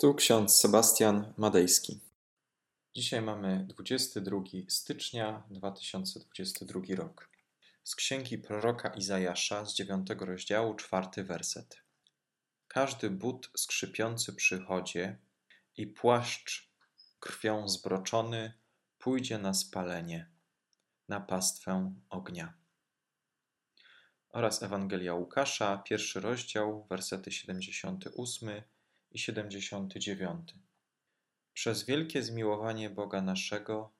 Tu ksiądz Sebastian Madejski. Dzisiaj mamy 22 stycznia 2022 rok. Z księgi proroka Izajasza z 9 rozdziału, czwarty werset. Każdy but skrzypiący przy chodzie i płaszcz krwią zbroczony pójdzie na spalenie, na pastwę ognia. Oraz Ewangelia Łukasza, pierwszy rozdział, wersety 78 i 79. Przez wielkie zmiłowanie Boga naszego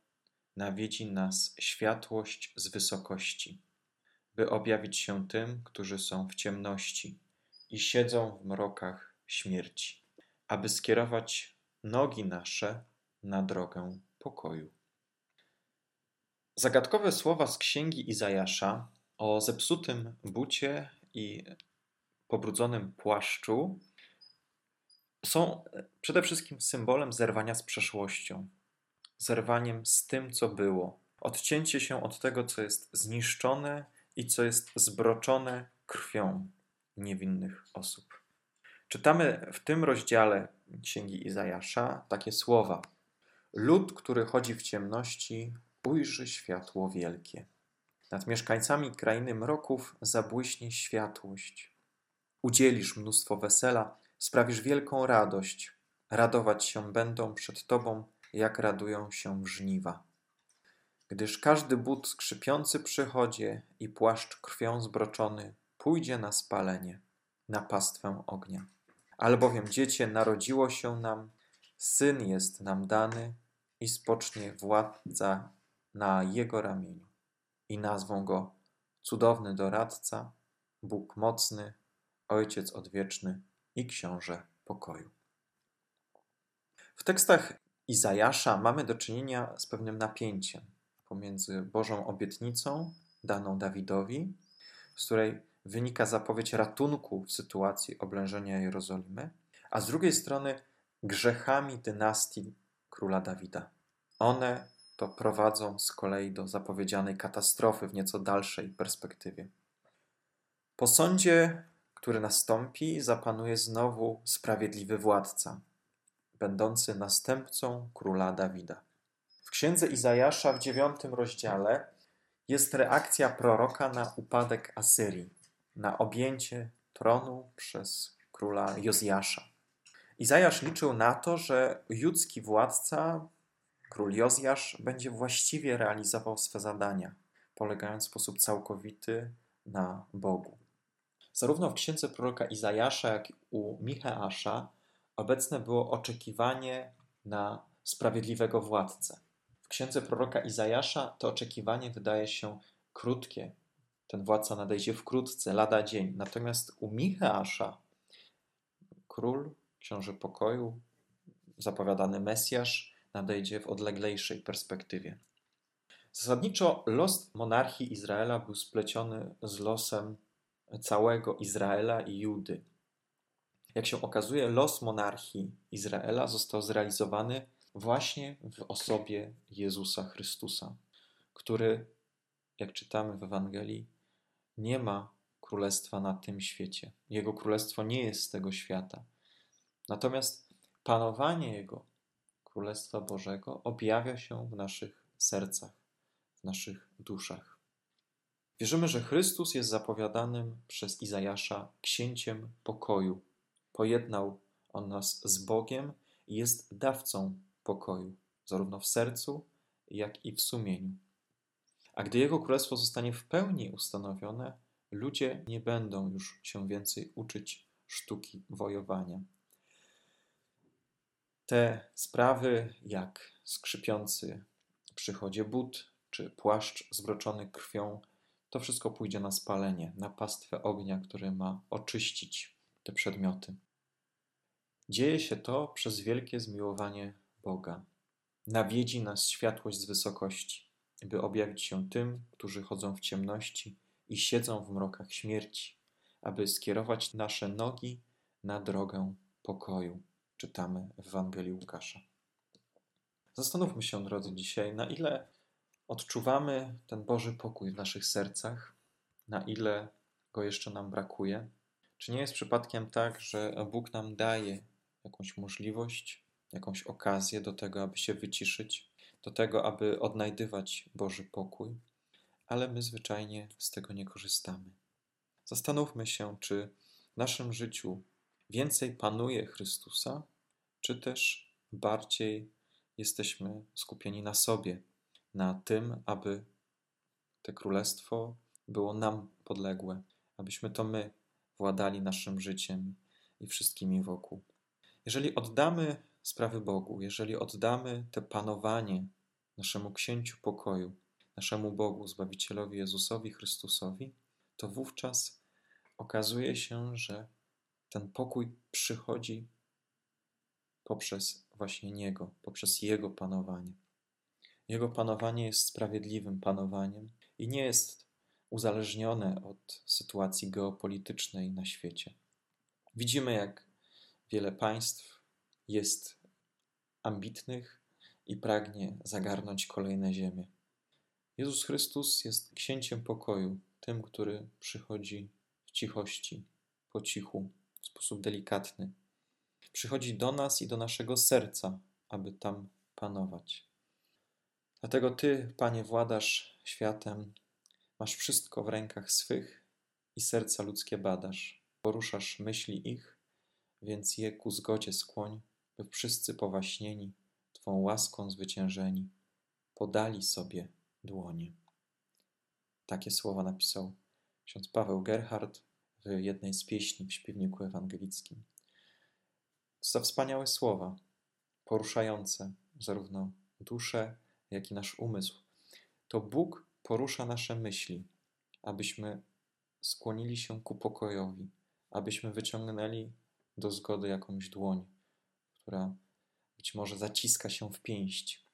nawiedzi nas światłość z wysokości, by objawić się tym, którzy są w ciemności i siedzą w mrokach śmierci, aby skierować nogi nasze na drogę pokoju. Zagadkowe słowa z księgi Izajasza o zepsutym bucie i pobrudzonym płaszczu są e, przede wszystkim symbolem zerwania z przeszłością, zerwaniem z tym, co było, odcięcie się od tego, co jest zniszczone i co jest zbroczone krwią niewinnych osób. Czytamy w tym rozdziale Księgi Izajasza takie słowa: Lud, który chodzi w ciemności, ujrzy światło wielkie. Nad mieszkańcami krainy mroków zabłyśnie światłość. Udzielisz mnóstwo wesela, sprawisz wielką radość. Radować się będą przed Tobą, jak radują się żniwa. Gdyż każdy but skrzypiący przy chodzie i płaszcz krwią zbroczony pójdzie na spalenie, na pastwę ognia. Albowiem dziecię narodziło się nam, syn jest nam dany i spocznie władca na jego ramieniu. I nazwą go cudowny doradca, Bóg mocny, Ojciec odwieczny, i książę pokoju. W tekstach Izajasza mamy do czynienia z pewnym napięciem pomiędzy Bożą obietnicą daną Dawidowi, z której wynika zapowiedź ratunku w sytuacji oblężenia Jerozolimy, a z drugiej strony grzechami dynastii króla Dawida. One to prowadzą z kolei do zapowiedzianej katastrofy w nieco dalszej perspektywie. Po sądzie który nastąpi, zapanuje znowu sprawiedliwy władca, będący następcą króla Dawida. W księdze Izajasza w dziewiątym rozdziale jest reakcja proroka na upadek Asyrii, na objęcie tronu przez króla Jozjasza. Izajasz liczył na to, że judzki władca, król Jozjasz, będzie właściwie realizował swe zadania, polegając w sposób całkowity na Bogu. Zarówno w księdze proroka Izajasza, jak i u Micheasza obecne było oczekiwanie na sprawiedliwego władcę. W księdze proroka Izajasza to oczekiwanie wydaje się krótkie. Ten władca nadejdzie wkrótce, lada dzień. Natomiast u Micheasza król, książę pokoju, zapowiadany Mesjasz nadejdzie w odleglejszej perspektywie. Zasadniczo los monarchii Izraela był spleciony z losem całego Izraela i Judy. Jak się okazuje, los monarchii Izraela został zrealizowany właśnie w osobie Jezusa Chrystusa, który, jak czytamy w Ewangelii, nie ma królestwa na tym świecie. Jego królestwo nie jest z tego świata. Natomiast panowanie Jego Królestwa Bożego objawia się w naszych sercach, w naszych duszach. Wierzymy, że Chrystus jest zapowiadanym przez Izajasza księciem pokoju. Pojednał on nas z Bogiem i jest dawcą pokoju, zarówno w sercu, jak i w sumieniu. A gdy Jego Królestwo zostanie w pełni ustanowione, ludzie nie będą już się więcej uczyć sztuki wojowania. Te sprawy, jak skrzypiący przy chodzie but, czy płaszcz zbroczony krwią, to wszystko pójdzie na spalenie, na pastwę ognia, który ma oczyścić te przedmioty. Dzieje się to przez wielkie zmiłowanie Boga. Nawiedzi nas światłość z wysokości, by objawić się tym, którzy chodzą w ciemności i siedzą w mrokach śmierci, aby skierować nasze nogi na drogę pokoju. Czytamy w Ewangelii Łukasza. Zastanówmy się, drodzy, dzisiaj, na ile odczuwamy ten Boży pokój w naszych sercach, na ile go jeszcze nam brakuje? Czy nie jest przypadkiem tak, że Bóg nam daje jakąś możliwość, jakąś okazję do tego, aby się wyciszyć, do tego, aby odnajdywać Boży pokój, ale my zwyczajnie z tego nie korzystamy. Zastanówmy się, czy w naszym życiu więcej panuje Chrystusa, czy też bardziej jesteśmy skupieni na sobie, na tym, aby to królestwo było nam podległe, abyśmy to my władali naszym życiem i wszystkimi wokół. Jeżeli oddamy sprawy Bogu, jeżeli oddamy te panowanie naszemu księciu pokoju, naszemu Bogu, Zbawicielowi Jezusowi Chrystusowi, to wówczas okazuje się, że ten pokój przychodzi poprzez właśnie Niego, poprzez Jego panowanie. Jego panowanie jest sprawiedliwym panowaniem i nie jest uzależnione od sytuacji geopolitycznej na świecie. Widzimy, jak wiele państw jest ambitnych i pragnie zagarnąć kolejne ziemie. Jezus Chrystus jest księciem pokoju, tym, który przychodzi w cichości, po cichu, w sposób delikatny. Przychodzi do nas i do naszego serca, aby tam panować. Dlatego Ty, Panie, władasz światem, masz wszystko w rękach swych i serca ludzkie badasz. Poruszasz myśli ich, więc je ku zgodzie skłoń, by wszyscy powaśnieni, Twą łaską zwyciężeni, podali sobie dłonie. Takie słowa napisał ksiądz Paweł Gerhard w jednej z pieśni w śpiewniku ewangelickim. To za wspaniałe słowa, poruszające zarówno duszę, jak i nasz umysł. To Bóg porusza nasze myśli, abyśmy skłonili się ku pokojowi, abyśmy wyciągnęli do zgody jakąś dłoń, która być może zaciska się w pięść,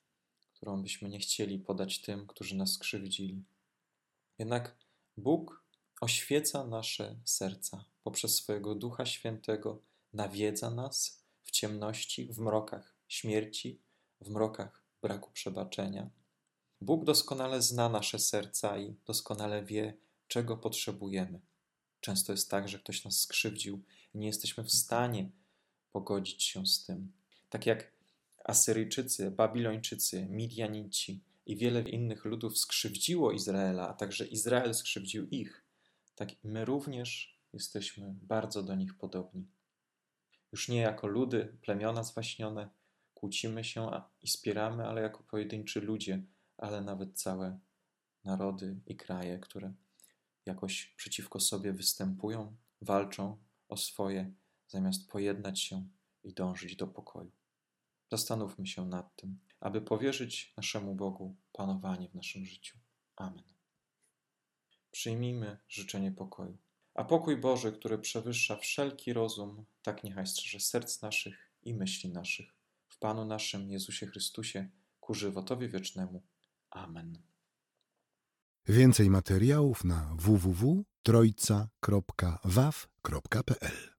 którą byśmy nie chcieli podać tym, którzy nas skrzywdzili. Jednak Bóg oświeca nasze serca poprzez swojego Ducha Świętego, nawiedza nas w ciemności, w mrokach śmierci, w mrokach braku przebaczenia. Bóg doskonale zna nasze serca i doskonale wie, czego potrzebujemy. Często jest tak, że ktoś nas skrzywdził i nie jesteśmy w stanie pogodzić się z tym. Tak jak Asyryjczycy, Babilończycy, Midianici i wiele innych ludów skrzywdziło Izraela, a także Izrael skrzywdził ich, tak my również jesteśmy bardzo do nich podobni. Już nie jako ludy, plemiona zwaśnione, kłócimy się i spieramy, ale jako pojedynczy ludzie, ale nawet całe narody i kraje, które jakoś przeciwko sobie występują, walczą o swoje, zamiast pojednać się i dążyć do pokoju. Zastanówmy się nad tym, aby powierzyć naszemu Bogu panowanie w naszym życiu. Amen. Przyjmijmy życzenie pokoju. A pokój Boży, który przewyższa wszelki rozum, tak niechaj strzeże serc naszych i myśli naszych. W Panu naszym Jezusie Chrystusie, ku żywotowi wiecznemu. Amen. Więcej materiałów na www.trojca.waw.pl